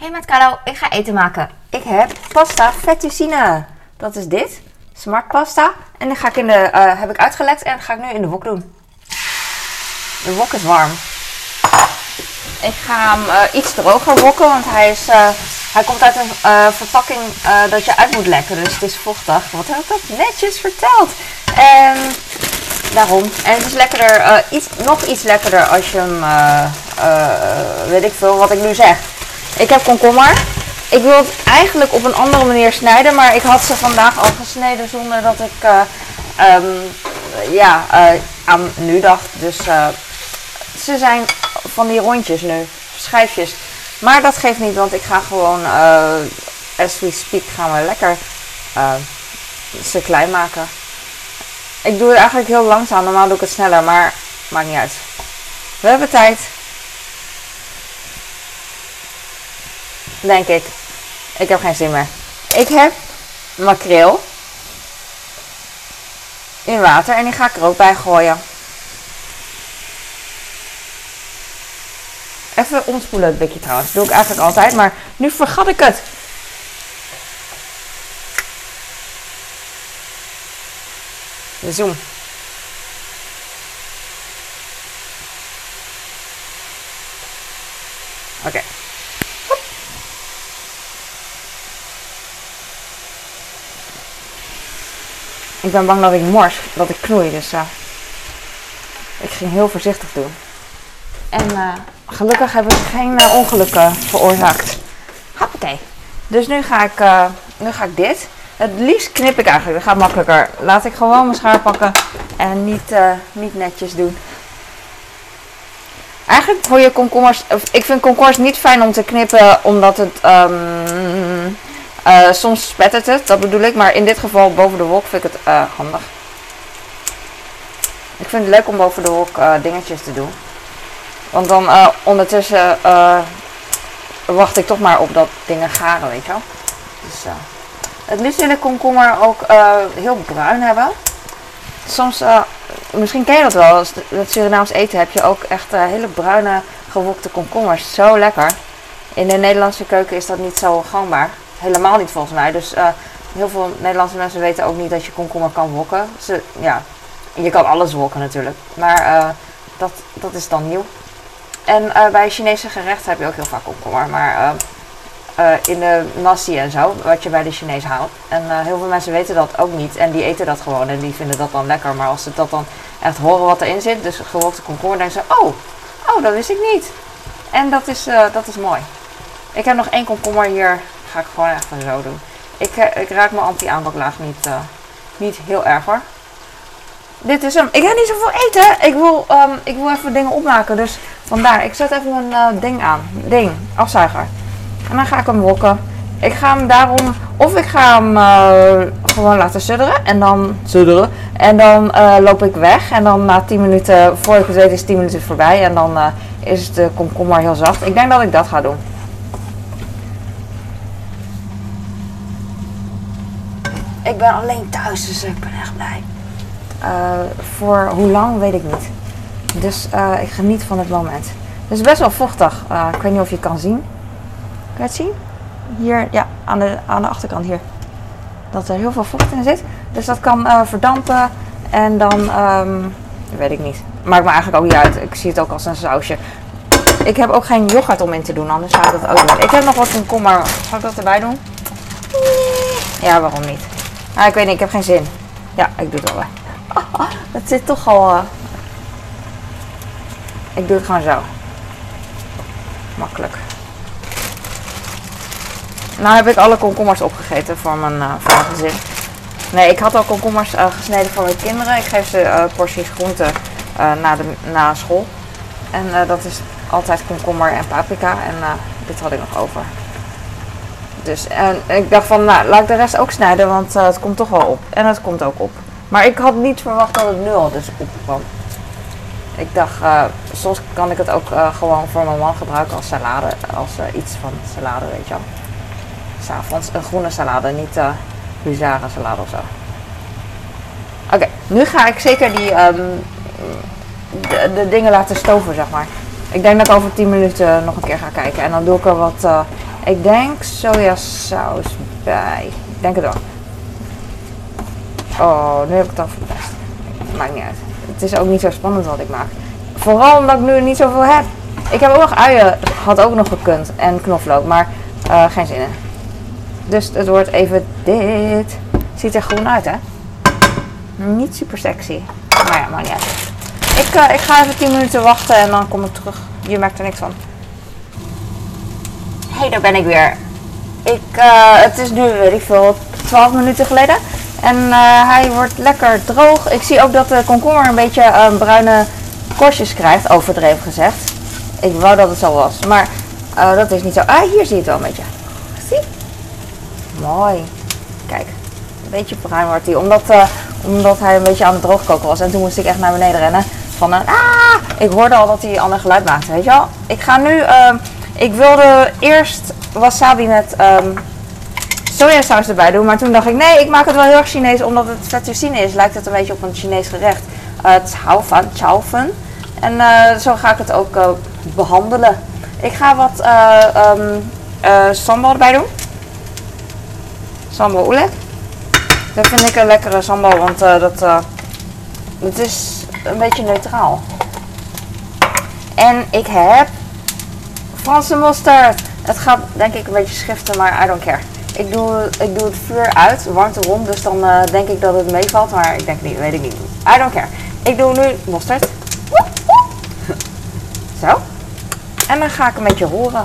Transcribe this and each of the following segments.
Hey met Carlo, ik ga eten maken. Ik heb pasta fettuccine. Dat is dit. Smart pasta. En die ga ik in de, eh, heb ik uitgelekt en ga ik nu in de wok doen. De wok is warm. Ik ga hem eh, iets droger wokken, want hij, is, eh, hij komt uit een verpakking dat je uit moet lekken. Dus het is vochtig. Wat heb ik dat netjes verteld? En daarom. En het is lekkerder, iets, nog iets lekkerder als je hem, weet ik veel wat ik nu zeg. Ik heb komkommer. Ik wil het eigenlijk op een andere manier snijden, maar ik had ze vandaag al gesneden zonder dat ik eh, ehm, ja, eh, aan nu dacht. Dus eh, ze zijn van die rondjes nu, schijfjes. Maar dat geeft niet, want ik ga gewoon, as we speak, gaan we lekker ze klein maken. Ik doe het eigenlijk heel langzaam, normaal doe ik het sneller, maar maakt niet uit. We hebben tijd. Denk ik. Ik heb geen zin meer. Ik heb makreel in water en die ga ik er ook bij gooien. Even omspoelen het blikje trouwens. Dat doe ik eigenlijk altijd, maar nu vergat ik het. De zoom. Oké. Ik ben bang dat ik mors, dat ik knoei, dus eh, ik ging heel voorzichtig doen. En eh, gelukkig heb ik geen eh, ongelukken veroorzaakt. Hoppakee. Dus nu ga, ik, nu ga ik dit. Het liefst knip ik eigenlijk, dat gaat makkelijker. Laat ik gewoon mijn schaar pakken en niet, niet netjes doen. Eigenlijk voor je komkommers, ik vind komkommers niet fijn om te knippen omdat het ehm, eh, soms spettert het, dat bedoel ik. Maar in dit geval boven de wok vind ik het eh, handig. Ik vind het leuk om boven de wok eh, dingetjes te doen. Want dan ondertussen wacht ik toch maar op dat dingen garen, weet je wel. Dus, het liefst wil ik komkommer ook heel bruin hebben. Soms, misschien ken je dat wel, als het Surinaams eten heb je ook echt hele bruine gewokte komkommers. Zo lekker. In de Nederlandse keuken is dat niet zo gangbaar. Helemaal niet volgens mij. Dus eh, heel veel Nederlandse mensen weten ook niet dat je komkommer kan wokken. Ze, ja, je kan alles wokken natuurlijk. Maar eh, dat, dat is dan nieuw. En eh, bij Chinese gerechten heb je ook heel vaak komkommer. Maar in de nasi en zo, wat je bij de Chinees haalt. En heel veel mensen weten dat ook niet. En die eten dat gewoon en die vinden dat dan lekker. Maar als ze dat dan echt horen wat erin zit, dus gewokte komkommer, denken ze, oh, oh, dat wist ik niet. En dat is, dat is mooi. Ik heb nog één komkommer hier. Ga ik gewoon even zo doen. Ik, eh, ik raak mijn anti-aanbaklaag niet, eh, niet heel erg hoor. Dit is hem. Ik heb niet zoveel eten. Ik wil, ehm, ik wil even dingen opmaken. Dus vandaar. Ik zet even mijn eh, ding aan. Ding. Afzuiger. En dan ga ik hem wokken. Ik ga hem daarom, of ik ga hem gewoon laten sudderen en dan sudderen. En dan loop ik weg en dan na 10 minuten, voor ik het is 10 minuten voorbij en dan is de komkommer heel zacht. Ik denk dat ik dat ga doen. Ik ben alleen thuis, dus ik ben echt blij. Eh, voor hoe lang weet ik niet. Dus eh, ik geniet van het moment. Het is best wel vochtig. Eh, ik weet niet of je het kan zien. Kan je het zien? Hier, ja, aan de, aan de achterkant hier. Dat er heel veel vocht in zit. Dus dat kan verdampen. En dan, ehm, weet ik niet. Maakt me eigenlijk ook niet uit. Ik zie het ook als een sausje. Ik heb ook geen yoghurt om in te doen, anders zou ik dat ook doen. Ik heb nog wat komkommer. Zal ik dat erbij doen? Ja, waarom niet? Ah, ik weet niet, ik heb geen zin. Ja, ik doe het wel. Het zit toch al. eh, Ik doe het gewoon zo. Makkelijk. Nou heb ik alle komkommers opgegeten voor mijn, mijn gezin. Nee, ik had al komkommers eh, gesneden voor mijn kinderen. Ik geef ze porties groente na, de, na school. En dat is altijd komkommer en paprika. En dit had ik nog over. Dus en ik dacht van, nou, laat ik de rest ook snijden, want eh, het komt toch wel op. En het komt ook op. Maar ik had niet verwacht dat het nu al dus opkwam. Ik dacht, eh, soms kan ik het ook eh, gewoon voor mijn man gebruiken als salade. Als iets van salade, weet je wel. S'avonds een groene salade, niet uh, salade of zo. Oké, nu ga ik zeker die ehm, de, dingen laten stoven, zeg maar. Ik denk dat ik over 10 minuten nog een keer ga kijken. En dan doe ik er wat, Ik denk sojasaus bij. Ik denk het wel. Oh, nu heb ik het al verpest. Maakt niet uit. Het is ook niet zo spannend wat ik maak. Vooral omdat ik nu niet zoveel heb. Ik heb ook nog uien. Had ook nog gekund. En knoflook. Maar uh, geen zin in. Dus het wordt even dit. Ziet er groen uit, hè? Niet super sexy. Maar ja, maakt niet uit. Ik, uh, ik ga even 10 minuten wachten en dan kom ik terug. Je merkt er niks van. Hey, daar ben ik weer. Ik, uh, het is nu, weet ik veel, 12 minuten geleden. En uh, hij wordt lekker droog. Ik zie ook dat de komkommer een beetje bruine korstjes krijgt, overdreven gezegd. Ik wou dat het zo was, maar dat is niet zo. Ah, hier zie je het wel een beetje. Zie? Mooi. Kijk, een beetje bruin wordt hij. Omdat, omdat hij een beetje aan het droogkoken was. En toen moest ik echt naar beneden rennen. Van een ah! Ik hoorde al dat hij een ander geluid maakte, weet je wel. Ik ga nu... Uh, ik wilde eerst wasabi met um, sojasaus erbij doen. Maar toen dacht ik, nee, ik maak het wel heel erg Chinees. Omdat het fettuccine is, lijkt het een beetje op een Chinees gerecht. Uh, het van chaufen. En uh, zo ga ik het ook uh, behandelen. Ik ga wat um, sambal erbij doen. Sambal oelek. Dat vind ik een lekkere sambal, want dat, het is een beetje neutraal. En ik heb Franse mosterd. Het gaat denk ik een beetje schiften, maar I don't care. Ik doe, ik doe het vuur uit, warmte rond, dus dan uh, denk ik dat het meevalt, maar ik denk niet, weet ik niet. I don't care. Ik doe nu mosterd. Zo. En dan ga ik een beetje roeren.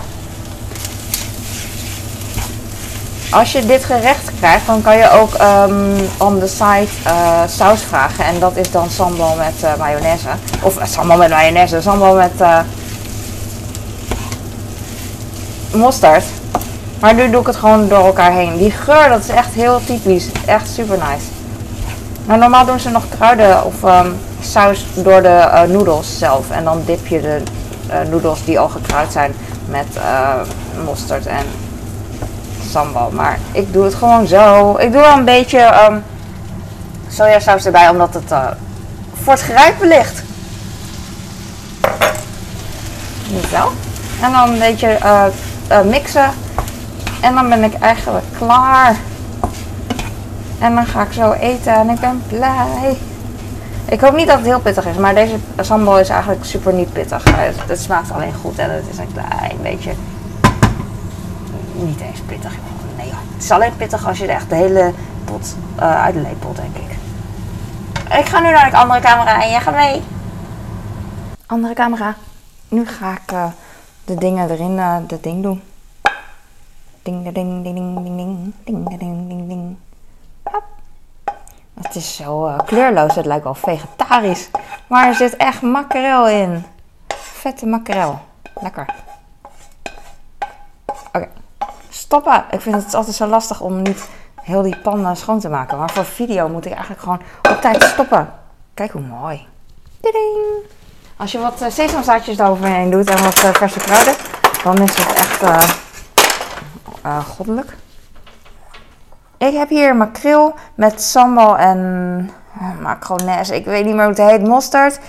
Als je dit gerecht krijgt, dan kan je ook um, on the side uh, saus vragen. En dat is dan sambal met uh, mayonaise. Of sambal met mayonaise, sambal met mosterd. Maar nu doe ik het gewoon door elkaar heen. Die geur, dat is echt heel typisch. Echt super nice. Maar normaal doen ze nog kruiden of um, saus door de noedels zelf. En dan dip je de noedels die al gekruid zijn met mosterd en sambal. Maar ik doe het gewoon zo. Ik doe wel een beetje um, sojasaus erbij, omdat het uh, voor het gerijpen ligt. Niet zo. En dan een beetje uh, mixen. En dan ben ik eigenlijk klaar. En dan ga ik zo eten en ik ben blij. Ik hoop niet dat het heel pittig is, maar deze sambal is eigenlijk super niet pittig. Het, het smaakt alleen goed en het is een klein beetje niet eens pittig. Nee, het is alleen pittig als je echt de hele pot uh, uitlepelt, denk ik. Ik ga nu naar de andere camera en jij gaat mee. Andere camera. Nu ga ik de dingen erin, uh, de ding doen. Ding, ding, ding, ding, ding, ding, ding, ding, ding, ding. Het is zo kleurloos, het lijkt wel vegetarisch. Maar er zit echt makrel in. Vette makrel. Lekker. Oké stoppen. Ik vind het altijd zo lastig om niet heel die pan eh, schoon te maken. Maar voor video moet ik eigenlijk gewoon op tijd stoppen. Kijk hoe mooi. Ding. Als je wat uh, sesamzaadjes eroverheen doet en wat uh, verse kruiden, dan is het echt uh, goddelijk. Ik heb hier makreel met sambal en macronaise. Ik weet niet meer hoe het heet. Mosterd.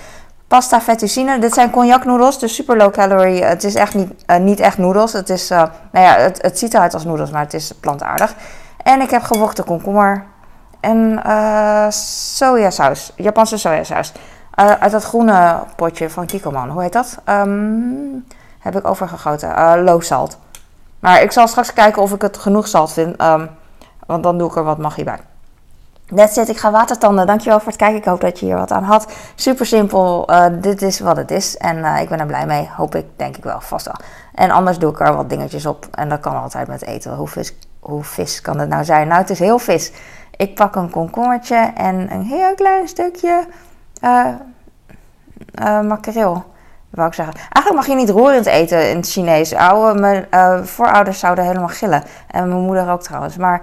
Pasta fettuccine. Dit zijn cognac noedels, dus super low calorie. Het is echt niet, niet echt noedels. Het, is, uh, nou ja, het, het, ziet eruit als noedels, maar het is plantaardig. En ik heb gevochten komkommer. En uh, sojasaus, Japanse sojasaus. Uit dat groene potje van Kikoman. Hoe heet dat? Um, heb ik overgegoten. salt. Maar ik zal straks kijken of ik het genoeg salt vind. Um, want dan doe ik er wat magie bij. That's it. Ik ga watertanden. Dankjewel voor het kijken. Ik hoop dat je hier wat aan had. Super simpel. Uh, dit is wat het is. En uh, ik ben er blij mee. Hoop ik, denk ik wel, vast wel. En anders doe ik er wat dingetjes op. En dat kan altijd met eten. Hoe vis, hoe vis kan het nou zijn? Nou, het is heel vis. Ik pak een komkommertje en een heel klein stukje uh, makreel. Wou ik zeggen. Eigenlijk mag je niet roerend eten in het Chinees. Oude, mijn voorouders zouden helemaal gillen. En mijn moeder ook trouwens. Maar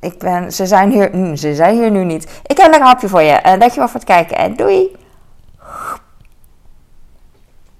ik ben, ze, zijn hier, mm, ze zijn hier nu niet. Ik heb een lekker hapje voor je. Uh, dankjewel voor het kijken en doei!